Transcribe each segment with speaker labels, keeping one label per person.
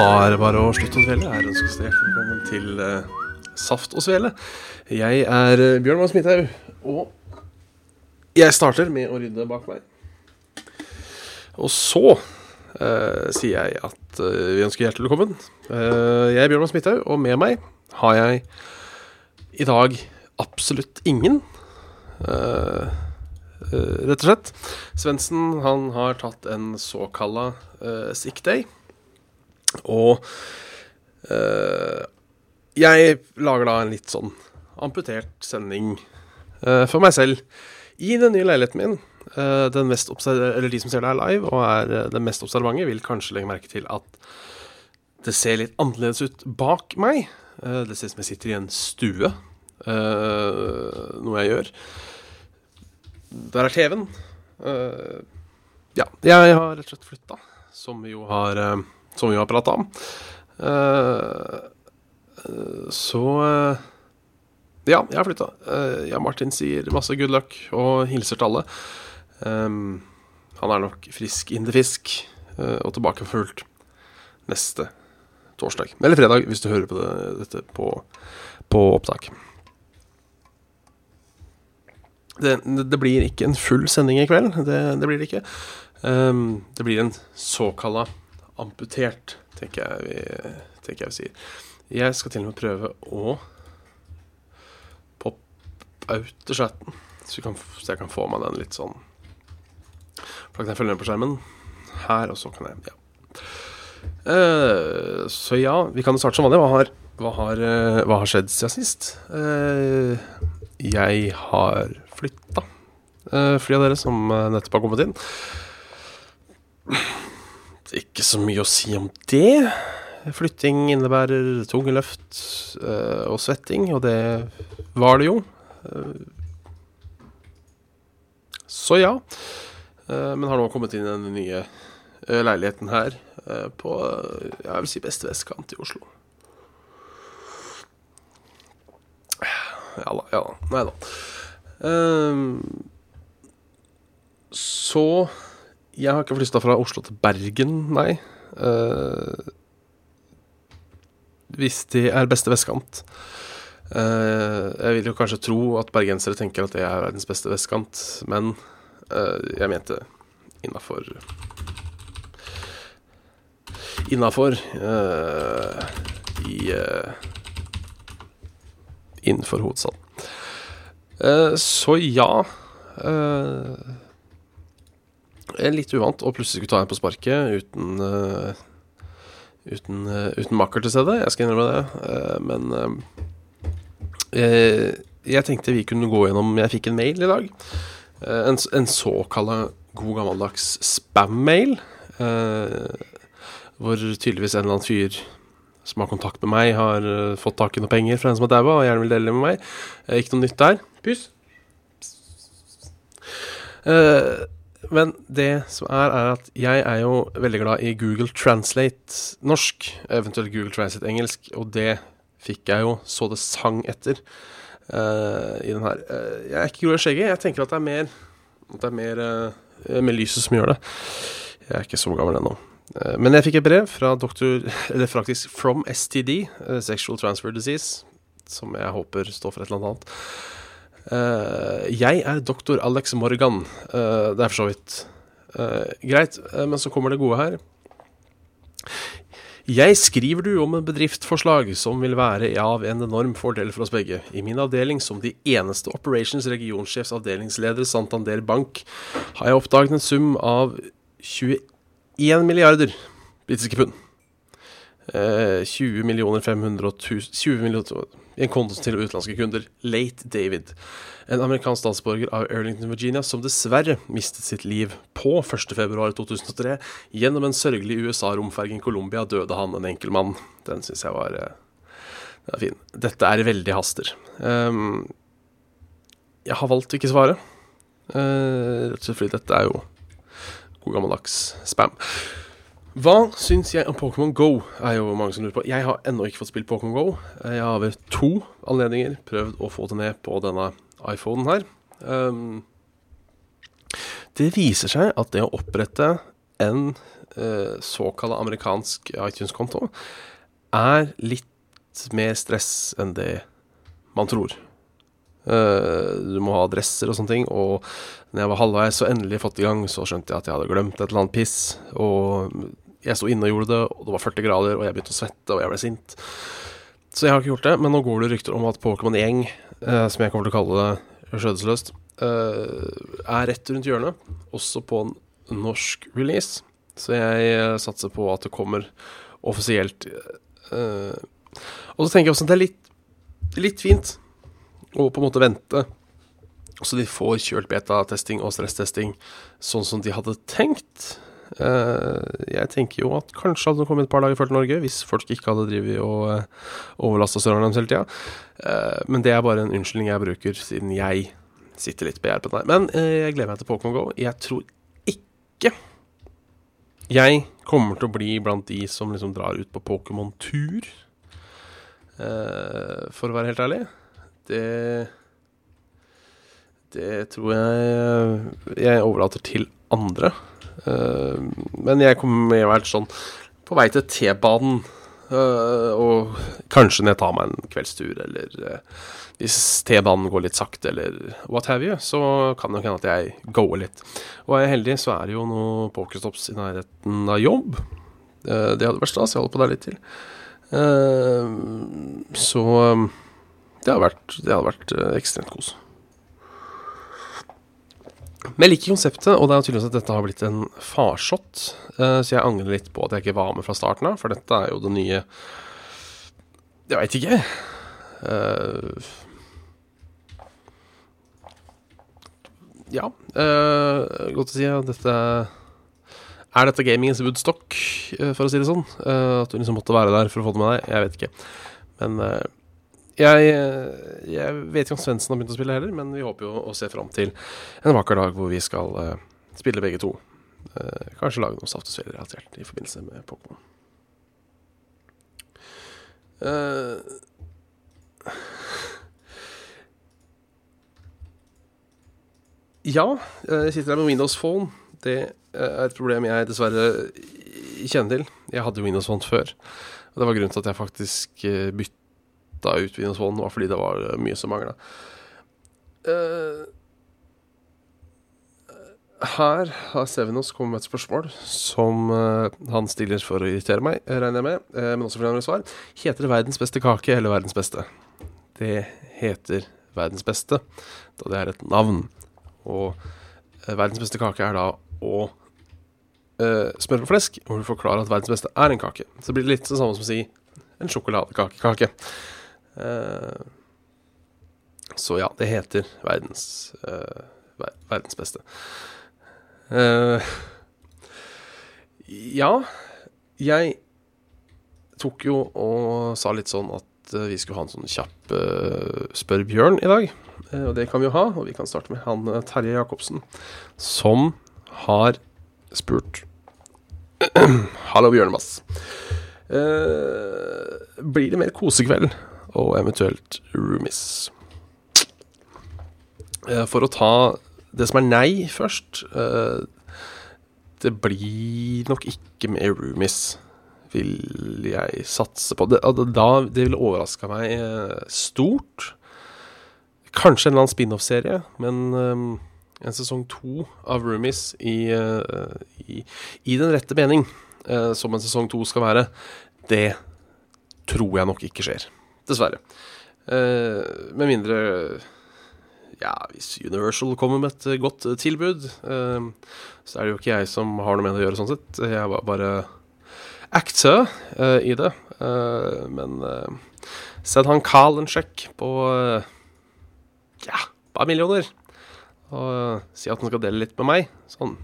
Speaker 1: Det bare å slutte å dvele. Jeg ønsker dere hjertelig velkommen til eh, Saft og Svele. Jeg er uh, Bjørn Mads Midthaug, og jeg starter med å rydde bak meg. Og så eh, sier jeg at eh, vi ønsker hjertelig velkommen. Eh, jeg er Bjørn Mads Midthaug, og med meg har jeg i dag absolutt ingen. Eh, eh, rett og slett. Svendsen han har tatt en såkalla sick day. Og eh, jeg lager da en litt sånn amputert sending eh, for meg selv i den nye leiligheten min. Eh, den mest eller de som ser det her live og er eh, den mest observante, vil kanskje legge merke til at det ser litt annerledes ut bak meg. Eh, det ser ut som jeg sitter i en stue, eh, noe jeg gjør. Der er TV-en. Ja, jeg har rett og slett flytta, som vi jo har som vi har prata om. Eh, eh, så eh, Ja, jeg har flytta. ja, Martin sier masse good luck og hilser til alle. Han er nok frisk in the fisk eh, og tilbake for fullt neste torsdag. Eller fredag, hvis du hører på det, dette på, på opptak. Det, det blir ikke en full sending i kveld. Det, det blir det ikke. Um, det blir en såkalla amputert, tenker jeg, vi, tenker jeg vi sier. Jeg skal til og med prøve å pop-oute chatten, så, kan, så jeg kan få meg den litt sånn For da kan jeg følge med på skjermen her, og så kan jeg Ja. Uh, så ja, vi kan jo starte som vanlig. Hva har, hva har, uh, hva har skjedd siden sist? Uh, jeg har flytta. Uh, flere av dere som nettopp har kommet inn. Ikke så mye å si om det. Flytting innebærer tunge løft eh, og svetting, og det var det jo. Eh, så ja. Eh, men har nå kommet inn i den nye leiligheten her på jeg vil si beste vestkant i Oslo. Ja da, ja da. Nei da. Så jeg har ikke flytta fra Oslo til Bergen, nei. Uh, hvis de er beste vestkant. Uh, jeg vil jo kanskje tro at bergensere tenker at det er verdens beste vestkant, men uh, jeg mente innafor Innafor i Innenfor hovedstaden. Så ja. er litt uvant å plutselig skulle ta en på sparket uten uh, uten, uh, uten makker til stede. Jeg skal innrømme det. Uh, men eh, jeg tenkte vi kunne gå gjennom Jeg fikk en mail i dag. En, en såkalla god gammeldags spam-mail. hvor tydeligvis en eller annen fyr som har kontakt med meg, har fått tak i noen penger fra en som har daua, og gjerne vil dele det med meg. Ikke noe nytt der. Pus. Eh, men det som er, er at jeg er jo veldig glad i Google Translate norsk, eventuelt Google Translate engelsk, og det fikk jeg jo så det sang etter uh, i den her. Uh, jeg er ikke grå i skjegget, jeg tenker at det er mer, det er mer uh, med lyset som gjør det. Jeg er ikke så gammel ennå. Men jeg fikk et brev fra doktor, eller faktisk From STD, Sexual Transfer Disease, som jeg håper står for et eller annet. Eh, jeg er doktor Alex Morgan. Eh, det er for så vidt eh, greit, men så kommer det gode her. Jeg skriver du om en bedriftsforslag som vil være av en enorm fordel for oss begge. I min avdeling, som de eneste Operations regionsjefs avdelingsleder Santander Bank, har jeg oppdaget en sum av 21 milliarder britiske pund. Eh, 20 millioner 500 000 20 millioner i en konto til utenlandske kunder. Late David. En amerikansk statsborger av Erlington, Virginia, som dessverre mistet sitt liv på 1.2.2003. Gjennom en sørgelig USA-romferging Colombia døde han, en enkel mann. Den syns jeg var var, er fin. Dette er veldig haster. Um, jeg har valgt å ikke svare. Uh, rett og slett fordi dette er jo god gammeldags spam. Hva syns jeg om Pokémon Go, er jo mange som lurer på. Jeg har ennå ikke fått spilt Pokémon Go. Jeg har ved to anledninger prøvd å få det ned på denne iPhonen her. Um, det viser seg at det å opprette en uh, såkalt amerikansk iTunes-konto er litt mer stress enn det man tror. Uh, du må ha adresser og sånne ting. Og når jeg var halvveis og endelig fått i gang, så skjønte jeg at jeg hadde glemt et eller annet piss. Og jeg sto inne og gjorde det, og det var 40 grader, og jeg begynte å svette, og jeg ble sint. Så jeg har ikke gjort det, men nå går det rykter om at Pokémon Gjeng, uh, som jeg kommer til å kalle det skjødesløst, uh, er rett rundt hjørnet. Også på en norsk release. Så jeg satser på at det kommer offisielt. og så tenker jeg også at det er litt, litt fint og på en måte vente. Så de får kjølt beta-testing og stresstesting sånn som de hadde tenkt. Uh, jeg tenker jo at kanskje hadde det kommet et par dager før til Norge, hvis folk ikke hadde drevet og eh, overlasta serverne deres hele tida. Uh, men det er bare en unnskyldning jeg bruker, siden jeg sitter litt begjærpet der. Men jeg gleder meg til Pokémon GO. Jeg tror ikke jeg kommer til å bli blant de som liksom drar ut på Pokémon-tur, for å være helt ærlig. Det Det tror jeg jeg overlater til andre. Uh, men jeg kommer med sånn på vei til T-banen. Uh, og kanskje når jeg tar meg en kveldstur, eller uh, hvis T-banen går litt sakte, eller what have you, så kan det hende at jeg goer litt. Og er jeg heldig, så er det jo noen pokerstops i nærheten av jobb. det hadde vært stas. Jeg holder på der litt til. så det hadde vært, det hadde vært uh, ekstremt kos. Men jeg liker konseptet, og det er tydeligvis at dette har blitt en farsott. Uh, så jeg angrer litt på at jeg ikke var med fra starten av, for dette er jo det nye Jeg veit ikke. Uh, ja, godt å si at dette Er dette gamingens Woodstock, for å si det sånn? at du liksom måtte være der for å få det med deg? Jeg vet ikke. Men jeg, jeg, vet ikke om Svendsen har begynt å spille heller, men vi håper jo å se fram til en vakker dag hvor vi skal uh, spille begge to. Uh, kanskje lage noen saftesveler relatert i forbindelse med Pokémon. Uh, ja, jeg sitter her med Windows Phone. Det er et problem jeg dessverre kjenner til. Jeg hadde Windows Phone før. Og det var grunnen til at jeg faktisk bytta bytta ut Vinnosvollen var fordi det var eh, mye som mangla. Uh, her har Sevenos kommet med et spørsmål som uh, han stiller for å irritere meg, regner jeg med, uh, men også fordi han vil svar. Heter det verdens beste kake eller verdens beste? Det heter verdens beste, da det er et navn. Og verdens beste kake er da å smøre på flesk, hvor du forklarer at verdens beste er en kake. Så blir det litt det samme som å si en sjokoladekakekake. Eh, så ja, det heter verdens, uh, verdens beste. Uh, ja, jeg tok jo og sa litt sånn at vi skulle ha en sånn kjapp Spør Bjørn i dag. og det kan vi jo ha, og vi kan starte med han Terje Jacobsen, som har spurt Hallo, Bjørnemass. blir det mer kosekveld og eventuelt roomies. Eh, for å ta det som er nei først eh, Det blir nok ikke mer roomies, vil jeg satse på. Det, da, det ville overraska meg eh, stort. Kanskje en eller annen spin-off-serie, men en sesong to av Roomies i, i, i, den rette mening, som en sesong to skal være, det tror jeg nok ikke skjer. Dessverre. Uh, med mindre Ja, hvis Universal kommer med et godt tilbud, uh, så er det jo ikke jeg som har noe med det å gjøre, sånn sett. Jeg bare actor i det. Men send han Carl en sjekk på ja, bare millioner. Og si at han skal dele litt med meg. Sånn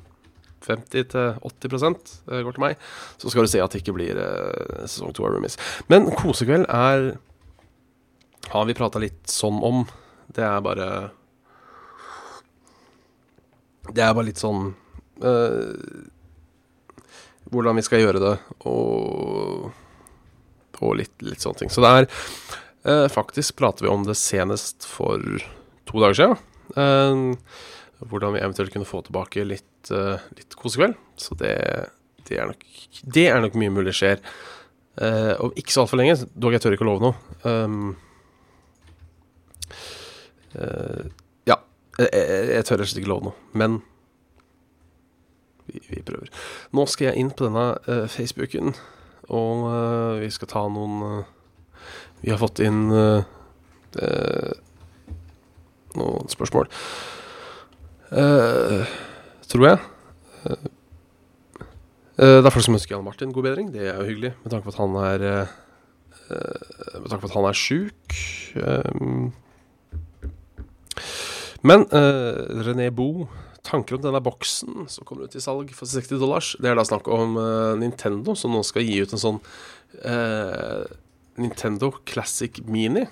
Speaker 1: 50-80% går til meg. Så skal du se at det ikke blir sesong to av Roomies. Men kosekveld er Har vi prata litt sånn om. Det er bare Det er bare litt sånn hvordan vi skal gjøre det, og, og litt, litt, sånne ting. Så det er eh, Faktisk prater vi om det senest for to dager siden. Eh, hvordan vi eventuelt kunne få tilbake litt, litt kosekveld. Så det, det, er nok, det er nok mye mulig skjer. Uh, og ikke så altfor lenge, dog jeg tør ikke å love noe. Um, ja. Jeg, jeg, jeg tør rett og slett ikke love noe. Men vi, vi, prøver. Nå skal jeg inn på denne uh, Facebooken, og uh, vi skal ta noen uh, Vi har fått inn noen spørsmål. tror jeg. det er folk som ønsker Jan Martin god bedring. Det er jo hyggelig, med tanke på at han er Med tanke på at han er sjuk. Men René Boe tanker om denne boksen som kommer ut i salg for 60 dollars. Det er da snakk om uh, Nintendo, som nå skal gi ut en sånn uh, Nintendo Classic Mini.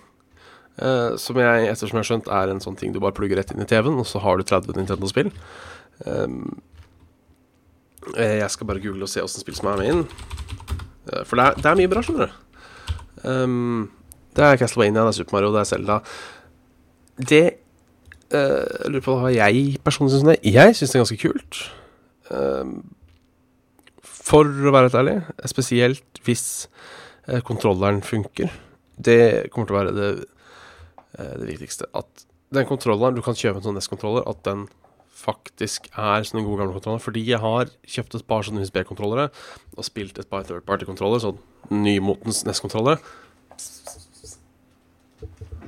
Speaker 1: Uh, som jeg, ettersom jeg har skjønt, er en sånn ting du bare plugger rett inn i TV-en, og så har du 30 Nintendo-spill. Um, jeg skal bare google og se åssen spill som er med inn. for det er, det er, mye bra, skjønner du. Um, det er Castlevania, det er Super Mario, det er Zelda. Det jeg lurer på hva jeg personlig syns om det. Jeg syns det er ganske kult. Uh, for å være helt ærlig, spesielt hvis uh, kontrolleren funker. Det kommer til å være det, uh, det viktigste. At den kontrolleren, du kan kjøpe en sånn NES-kontroller, at den faktisk er sånn en god gamle kontroller. Fordi jeg har kjøpt et par sånne USB-kontrollere og spilt et par third party-kontroller, sånn nymotens NES-kontrollere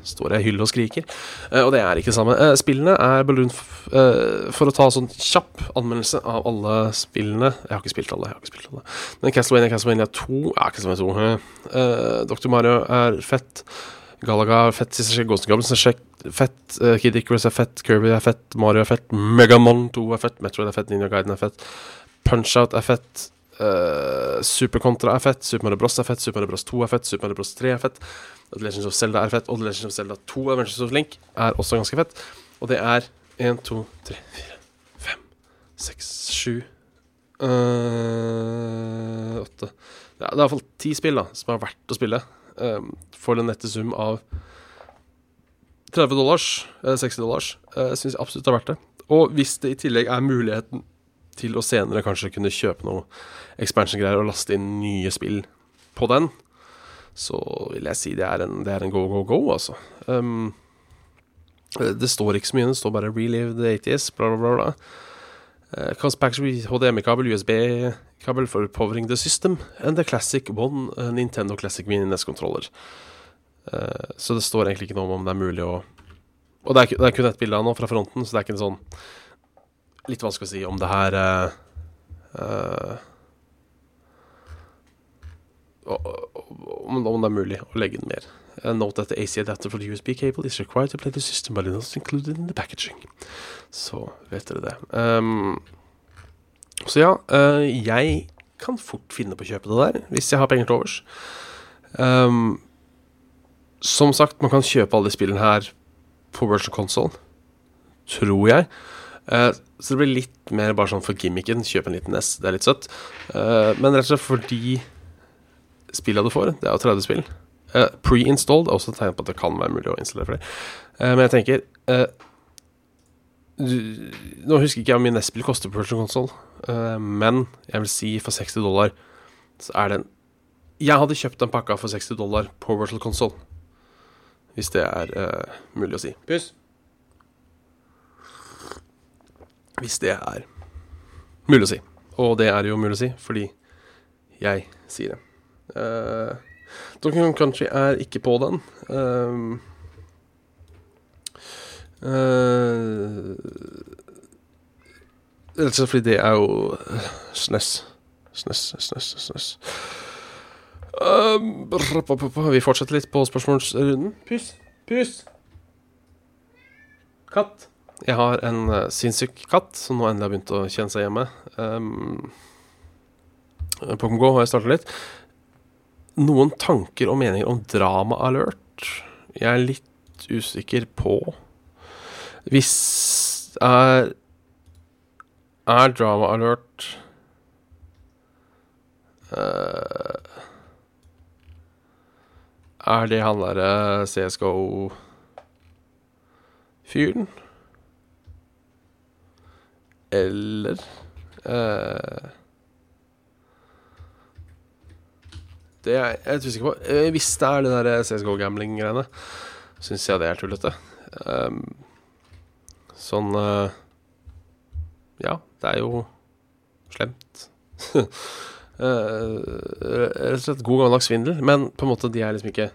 Speaker 1: står jeg i hyll og skriker. Uh, og det er ikke det samme. Uh, spillene er Balloon uh, For å ta sånn kjapp anmeldelse av alle spillene Jeg har ikke spilt alle. jeg har ikke spilt alle Men Castlevania, Castlevania 2 Ja, Castlevania 2 Dr. Mario er fett. Galaga er fett. Ghost Goblins er sjekk, fett. Kid Icarus er fett. Kirby er fett. Mario er fett. Megamon 2 er fett. Metroid er fett. Ninja Guiden er fett. Punch-Out er fett. Uh, Supercontra er fett. Super Mario Bros er fett. Super Mario Bros 2 er fett. Super Mario Bros 3 er fett. The Legends of Zelda er fett, og Legends of Zelda 2 Adventures of Link er også ganske fett. Og det er 1, 2, 3, 4, 5, 6, 7 uh, 8 ja, Det er iallfall ti spill da som er verdt å spille um, for den nette sum av 30 dollars, 60 eh, dollars. Uh, Syns jeg absolutt det er verdt det. Og hvis det i tillegg er muligheten til å senere kanskje kunne kjøpe noe expansion-greier og laste inn nye spill på den, så vil jeg si det er en, det er en go, go, go, altså. Um, det står ikke så mye, det står bare 'relive the 80s', bla, bla, bla. Uh, back HDMI-kabel, USB-kabel for powering the system, and the classic one uh, Nintendo Classic Mini NES-kontroller. Uh, så det står egentlig ikke noe om det er mulig å Og det er, det er kun ett bilde av nå fra fronten, så det er ikke en sånn Litt vanskelig å si om det her uh, om, om det er mulig å legge inn mer. Uh, note that the AC adapter for the USB cable is required to play the system, by Linux included in the packaging. Så vet dere det. Um, så ja, uh, jeg kan fort finne på å kjøpe det der, hvis jeg har penger til overs. Um, som sagt, man kan kjøpe alle de spillene her på Virtual Console, tror jeg. Uh, så det blir litt mer bare sånn for gimmicken. Kjøp en liten S, det er litt søtt. Uh, men rett og slett fordi spillene du får. Det er jo 30 spill. Uh, Pre-installed er også et tegn på at det kan være mulig å installere flere. Uh, men jeg tenker uh, du, Nå husker ikke jeg hvor mye Nestspill koster på Virtual Console, men jeg vil si for 60 dollar så er det Jeg hadde kjøpt den pakka for 60 dollar på Virtual Console. Hvis det er mulig å si. Puss. Hvis det er mulig å si. Og det er jo mulig å si fordi jeg sier det. Uh, Donkey Country er ikke på den. Uh, uh, Rett og slett fordi det er jo SNES. SNES, SNES, SNES. Brr. vi fortsetter litt på spørsmålsrunden. Pus, pus. Katt. Jeg har en uh, sinnssyk katt som nå endelig har begynt å kjenne seg hjemme. Um, Pokémon GO har jeg startet litt. Noen tanker og meninger om Drama Alert? Jeg er litt usikker på Hvis er Er Drama Alert uh, Er det han derre CSGO-fyren? Eller uh, Det er jeg litt usikker på. Eh, Hvis det er det der CSGO-gambling-greiene, syns jeg det er tullete. Um, sånn uh, Ja, det er jo slemt. uh, Rett og slett god gammeldags svindel, men på en måte de er liksom ikke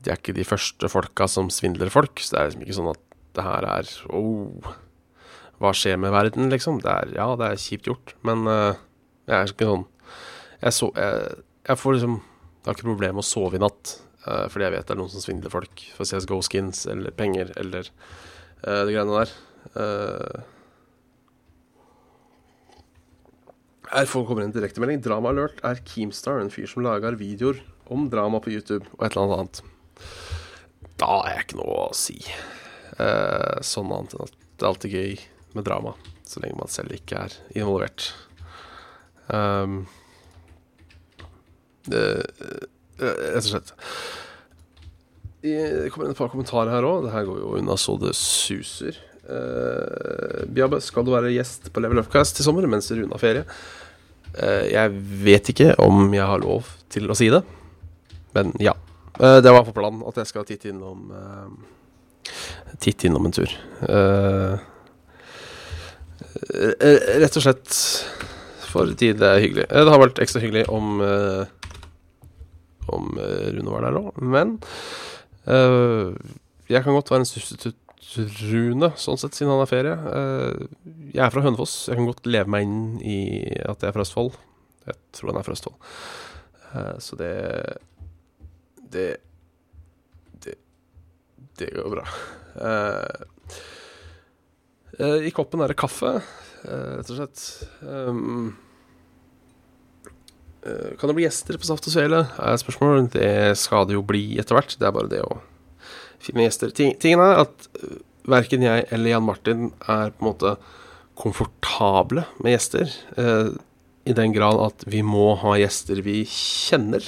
Speaker 1: De er ikke de første folka som svindler folk, så det er liksom ikke sånn at det her er oh, Hva skjer med verden, liksom? Det er, ja, det er kjipt gjort, men uh, jeg er ikke sånn Jeg so, jeg, jeg får liksom Jeg har ikke problem med å sove i natt, uh, fordi jeg vet det er noen som svindler folk for CSGO skins eller penger eller uh, de greiene der. Her får- kommer en direktemelding. Drama Alert er Keemstar, en fyr som lager videoer om drama på YouTube og et eller annet annet. Da er jeg ikke noe å si. Sånn annet enn at det er alltid gøy med drama, så lenge man selv ikke er involvert. Um, rett og slett. Det kommer inn et par kommentarer her òg. Det her går jo unna så det suser. Uh, Biabe, skal du være gjest på Level Upcast i sommer mens Rune har ferie? Uh, jeg vet ikke om jeg har lov til å si det, men ja. Uh, det var på planen at jeg skal titte innom uh, Titte innom en tur. Eh, rett og slett fordi det er hyggelig. Eh, Det har vært ekstra hyggelig om eh, Om eh, Rune var der òg, men eh, jeg kan godt være en substitutt Rune, sånn sett, siden han har ferie. Eh, jeg er fra Hønefoss. Jeg kan godt leve meg inn i at jeg er fra Østfold. Jeg tror han er fra Østfold. Eh, så det Det Det Det går bra. Eh, eh, I koppen er det kaffe, eh, rett og slett. Um, eh, kan det bli gjester på Saft og Svele? er spørsmålet. Det skal det jo bli etter hvert. Det er bare det å finne gjester. Ting, tingen er at uh, verken jeg eller Jan Martin er på en måte komfortable med gjester. I den grad at vi må ha gjester vi kjenner.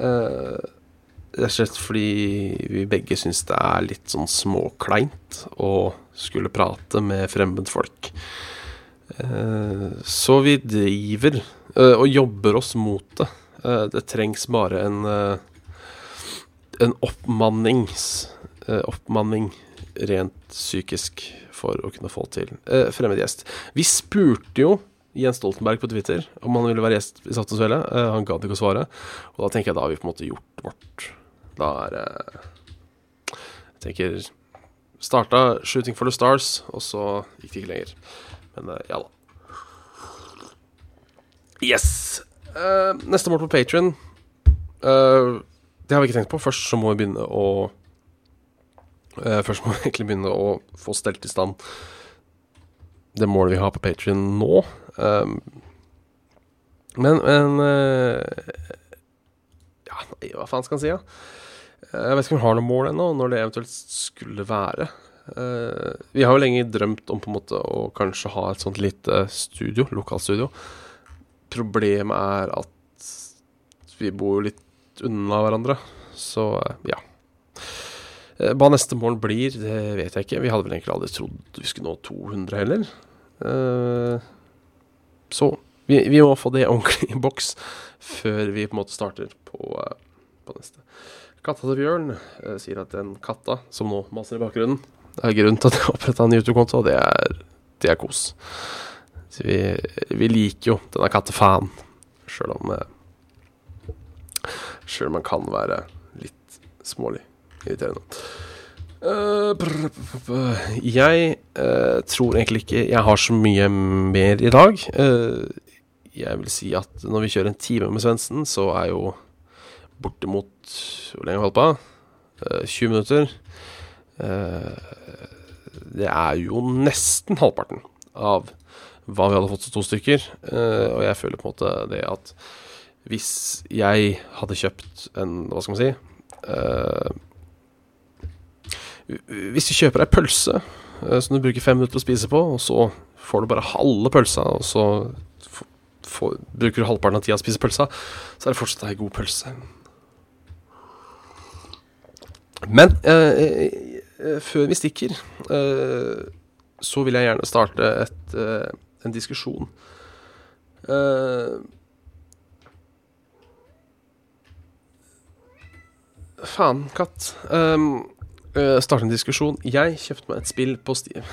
Speaker 1: Eh, Rett og slett fordi vi begge syns det er litt sånn småkleint å skulle prate med fremmedfolk. Eh, så vi driver eh, og jobber oss mot det. Eh, det trengs bare en en oppmannings oppmanning rent psykisk for å kunne få til fremmed gjest. Vi spurte jo Jens Stoltenberg på Twitter om han ville være gjest i Saft Velle. Han gadd ikke å svare. Og da tenker jeg da har vi på en måte gjort vårt. Da er Jeg tenker Starta Shooting for the Stars, og så gikk det ikke lenger. Men eh, ja da. Yes. Uh, neste mål på Patrion. det har vi ikke tenkt på. Først så må vi begynne å uh, Først må vi egentlig begynne å få stelt i stand det målet vi har på Patrion nå. Um, men men eh, Ja, hva faen skal en si, da? Eh, Jeg vet ikke om vi har noe mål ennå, når det eventuelt skulle være. Eh, vi har jo lenge drømt om på en måte å kanskje ha et sånt lite studio, lokalstudio. Problemet er at vi bor litt unna hverandre, så eh, ja. Eh, Hva neste mål blir, det vet jeg ikke. Vi hadde vel egentlig aldri trodd vi skulle nå 200 heller. Så vi, vi må få det ordentlig i boks før vi på en måte starter på, på neste. Katta til Bjørn eh, sier at den katta som nå maser i bakgrunnen, det er grunnen til at jeg oppretta en YouTube-konto, og det er, det er kos. Så vi, vi liker jo denne kattefan, sjøl om eh, Sjøl om man kan være litt smålig irriterende. Uh, brr, brr, brr. jeg uh, tror egentlig ikke jeg har så mye mer i dag. Uh, jeg vil si at når vi kjører en time med Svendsen, så er jo bortimot Hvor lenge har vi holdt på? Eh, 20 minutter. Eh, det er jo nesten halvparten av hva vi hadde fått til to stykker. Eh, og jeg føler på en måte det at hvis jeg hadde kjøpt en Hva skal man si? Eh, hvis du kjøper ei pølse eh, som du bruker fem minutter å spise på, og så får du bare halve pølsa, og så får- bruker du halvparten av tida å spise pølsa, så er det fortsatt ei god pølse. Men eh, eh, før vi stikker, eh, så vil jeg gjerne starte et, eh, en diskusjon. Eh, faen, katt. Eh, starte en diskusjon. Jeg kjøpte meg et spill på Steam.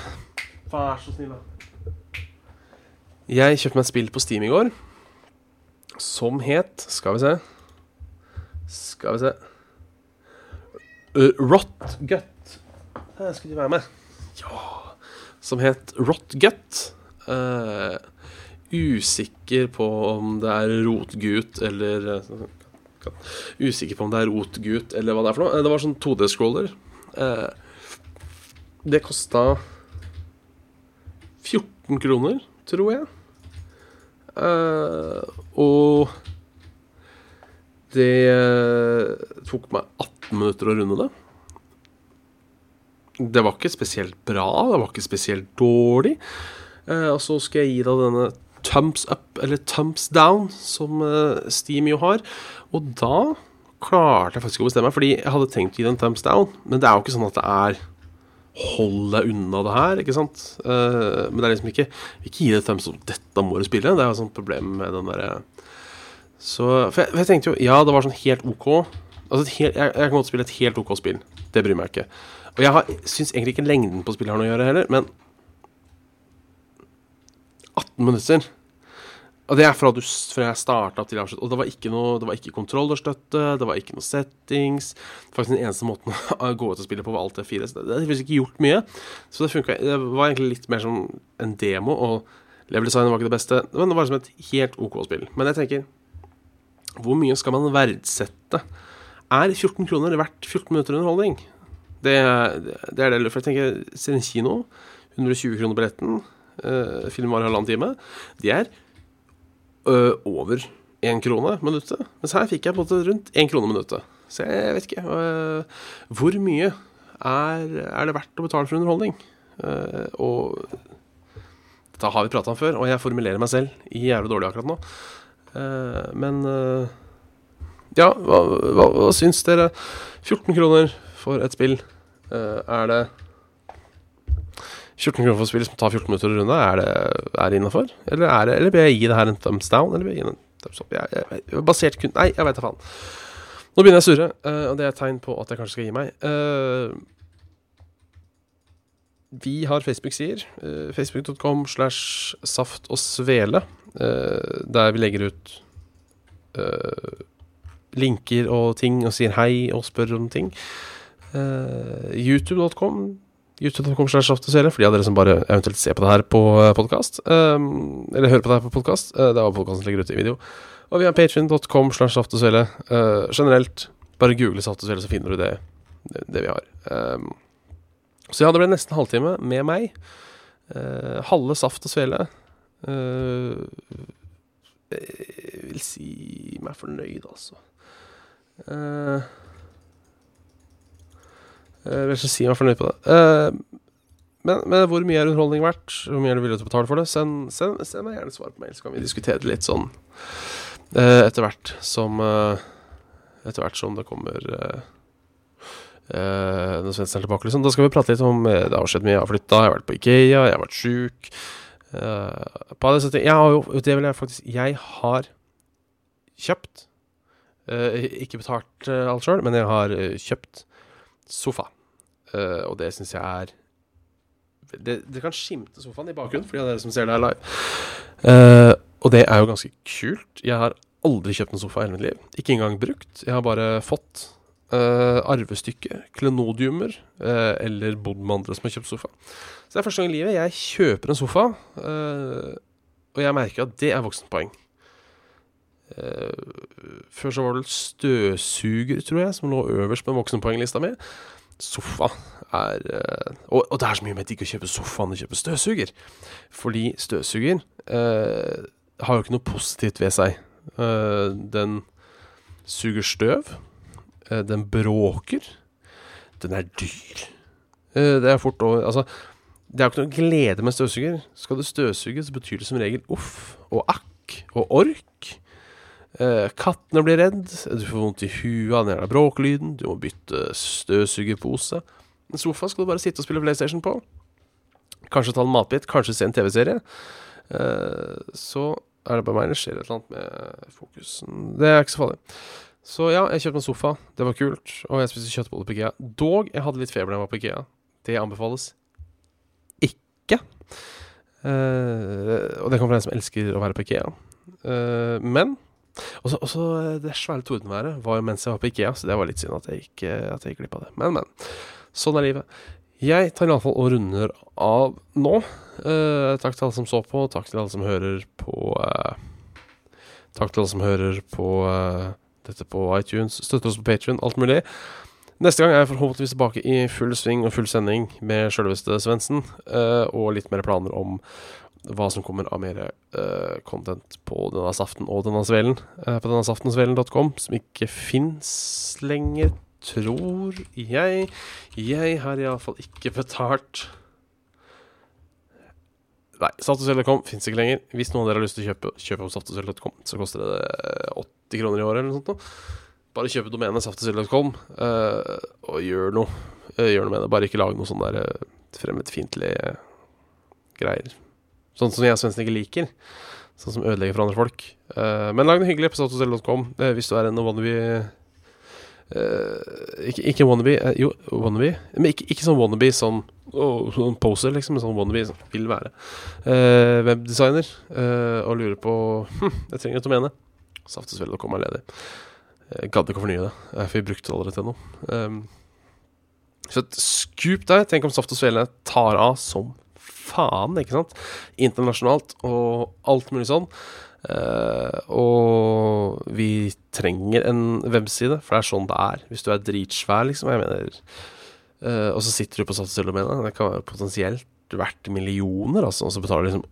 Speaker 1: Vær så snill, da. Jeg kjøpte meg et spill på Steam i går som het Skal vi se Skal vi se uh, Rot Gut. Her skulle være med. Ja Som het Rot Gut. Eh, usikker på om det er rotgut eller eh, Usikker på om det er rotgut eller hva det er for noe. Det var sånn 2D-scroller. Eh, det kosta 14 kroner, tror jeg. Og det tok meg 18 minutter å runde det. Det var ikke spesielt bra, det var ikke spesielt dårlig. Eh, og så skal jeg gi deg denne thumbs up, eller thumbs down, som eh, Steam jo har. Og da klarte jeg faktisk å bestemme meg, fordi jeg hadde tenkt å gi den thumbs down. Men det er jo ikke sånn at det er Hold deg unna det her, ikke sant? Eh, men det er liksom ikke Ikke gi det thumbs up, dette må du spille. Det er jo et sånt problem med den derre Så For jeg, jeg tenkte jo Ja, det var sånn helt OK. Altså jeg, jeg kan godt spille et helt OK spill. Det bryr meg ikke. Og jeg syns egentlig ikke lengden på spillet har noe å gjøre heller, men 18 minutter Og det er fra, du, fra jeg starta til jeg. Og det var ikke noe Det var ikke kontrollerstøtte, det var ikke noe settings. Faktisk den eneste måten å gå ut og spille på var alt det fire. Så det, har ikke gjort mye. Så det funka Det var egentlig litt mer som en demo, og level design var ikke det beste. Men det var som et helt OK spill. Men jeg tenker Hvor mye skal man verdsette? Er 14 kroner verdt 14 minutter underholdning? Det, det er det. For jeg tenker, ser en kino, 120 kroner billetten, uh, film var halvannen time, de er ø, over én krone minuttet. Mens her fikk jeg på en måte rundt én krone minuttet. Så jeg vet ikke ø, Hvor mye er, er det verdt å betale for underholdning? Uh, og dette har vi prata om før, og jeg formulerer meg selv jævlig dårlig akkurat nå. Uh, men eh, ja, hva, hva, hva syns dere? 14 kroner for et spill. Uh, er det 14 kroner for et spill som tar 14 minutter å runde? Er det, er det innafor? Eller, er det- eller bør jeg gi det her en thumbs down? Eller bør jeg gi en thumbs up? Jeg, jeg, jeg, basert kun Nei, jeg veit da faen. Nå begynner jeg å surre, uh, og det er et tegn på at jeg kanskje skal gi meg. Uh, vi har Facebook-sider. Facebook.com slash saft og svele. der vi legger ut eh, linker og ting og sier hei og spør om ting. Uh, YouTube.com YouTube.com slash saft for de av dere som bare eventuelt ser på det her på podkast. eller hører på det her på podkast. det er podkasten legger ut i video. Og vi har patrion.com slash saftesvele. Uh. Eh, generelt, bare google saftesvele, så finner du det, det, det vi har. Um, så ja, det ble nesten halvtime med meg. Uh, halve saft og svele. Uh, jeg vil si meg fornøyd, altså. Eh, jeg vil ikke si meg fornøyd på det. Uh, men, men hvor mye er underholdning verdt? Hvor mye er du villig til å betale for det? Send, send, send meg gjerne svar på mail, så kan vi diskutere det litt sånn uh, etter hvert som uh, Etter hvert som det kommer uh, når Svendsen er tilbake, liksom. Da skal vi prate litt om eh, Det har skjedd mye. Jeg har flytta, jeg har vært på Ikea, jeg har vært sjuk. Uh, på alle settinger Jeg har jo Det vil jeg faktisk Jeg har kjøpt eh, Ikke betalt eh, alt sjøl, men jeg har eh, kjøpt sofa. Eh, og det syns jeg er det, det kan skimte sofaen i bakgrunnen, for de av dere som ser det her live. Eh, og det er jo ganske kult. Jeg har aldri kjøpt en sofa i hele mitt liv. Ikke engang brukt. Jeg har bare fått uh, arvestykke, klenodiumer, uh, eller bodd med andre som har kjøpt sofa. Så det er første gang i livet jeg kjøper en sofa, uh, og jeg merker at det er voksenpoeng. Uh, før så var det støvsuger, tror jeg, som lå øverst på voksenpoenglista mi. Sofa er uh, og, og, det er så mye mer digg å kjøpe sofa enn å kjøpe støvsuger. Fordi støvsuger uh, har jo ikke noe positivt ved seg. den suger støv. den bråker. Den er dyr. det er fort over Altså, det er jo ikke noe glede med støvsuger. Skal du støvsuge, så betyr det som regel uff og akk og ork. Eh, kattene blir redd, du får vondt i huet av den jævla bråklyden, du må bytte støvsugerpose. En sofa skal du bare sitte og spille PlayStation på. Kanskje ta en matbit, kanskje se en TV-serie. Eh, så er det bare meg, det skjer et eller annet med fokusen. Det er ikke så farlig. Så ja, jeg kjøpte en sofa. Det var kult. Og jeg spiste kjøttboller på Ikea. Dog, jeg hadde litt feber da jeg var på Ikea. Det anbefales ikke. Uh, og det kommer fra en som elsker å være på Ikea. Men og så eh, det svære tordenværet var jo mens jeg var på Ikea, så det var litt synd at jeg gikk, eh, at jeg gikk glipp av det. Men, men. Sånn er livet. Jeg tar iallfall og runder av nå. Eh, takk til alle som så på. Takk til alle som hører på eh, Takk til alle som hører på eh, dette på iTunes. Støtter oss på Patrion, alt mulig. Neste gang er jeg forhåpentligvis tilbake i full sving og full sending med sjølveste Svendsen, eh, og litt mer planer om hva som kommer av mer uh, content på denne saften og denne svelen. Uh, på denne saftensvelen.com, som ikke fins lenger, tror jeg. Jeg har iallfall ikke betalt Nei, saftensvelen.com fins ikke lenger. Hvis noen av dere har lyst til å kjøpe, kjøpe på saftensvelen.com, så koster det 80 kroner i året eller noe sånt. Bare kjøp domenet saftensvelen.com, uh, og gjør noe. gjør noe med det. Bare ikke lag noe sånn der fremmedfiendtlige greier. Sånn som jeg og Svendsen ikke liker. Sånn som ødelegger for andre folk. Uh, men lag en hyggelig på statusel.com uh, hvis du er en wannabe uh, ikke, ikke wannabe Jo, wannabe. Men ikke, ikke sånn wannabe sånn, oh, sånn poser, liksom. Sånn wannabe som vil være. webdesigner og lurer på hm, Jeg trenger et domene. å er ledig. Jeg gadd ikke å fornye det, for vi brukte det allerede til noe. Um, så et scoop der. Tenk om Saft og Svele tar av som faen, ikke sant? Internasjonalt og alt mulig sånn. Uh, og vi trenger en webside, for det er sånn det er. Hvis du er dritsvær, liksom. Jeg mener uh, Og så sitter du på Satstelomena. Det kan være potensielt verdt millioner, altså. Og så betaler du liksom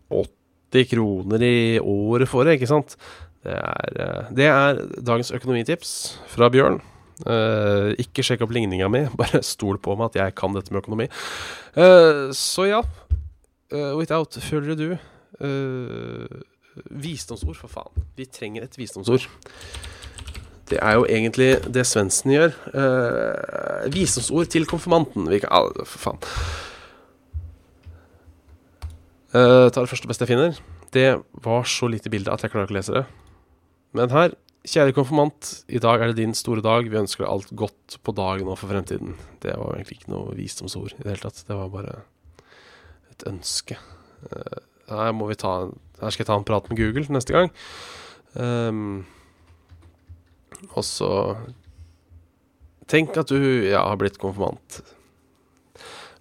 Speaker 1: 80 kroner i året for det, ikke sant? Det er, uh, det er dagens økonomitips fra Bjørn. Uh, ikke sjekk opp ligninga mi, bare stol på meg at jeg kan dette med økonomi. Uh, så ja, uh, without, føler du uh, Visdomsord, for faen. Vi trenger et visdomsord. Det er jo egentlig det Svendsen gjør. Uh, visdomsord til konfirmanten. Vi kan, ah, for faen. Uh, tar det første beste jeg finner. Det var så lite bilde at jeg klarer ikke å lese det. Men her, kjære konfirmant, i dag er det din store dag. Vi ønsker deg alt godt på dagen og for fremtiden. Det var egentlig ikke noe visdomsord i det hele tatt. Det var bare et ønske. Uh, her, må vi ta, her skal jeg ta en prat med Google neste gang. Um, og så Tenk at du ja, har blitt konfirmant.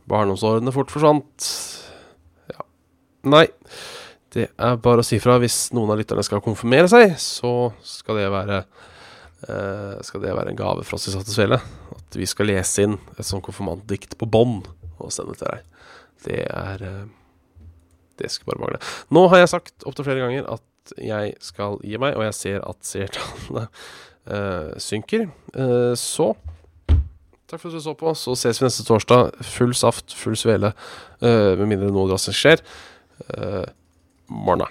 Speaker 1: Barndomsårene fort forsvant. Ja. Nei. Det er bare å si fra hvis noen av lytterne skal konfirmere seg, så skal det være uh, Skal det være en gave fra oss i Sattesfjellet. At vi skal lese inn et sånt konfirmantdikt på bånd og sende til deg. Det er eh, Det skulle bare mangle. Nå har jeg sagt opptil flere ganger at jeg skal gi meg, og jeg ser at seertallene uh, synker. Uh, så takk for at du så på. Så ses vi neste torsdag. Full saft, full svele. Uh, med mindre noe drastisk skjer. Uh, morna.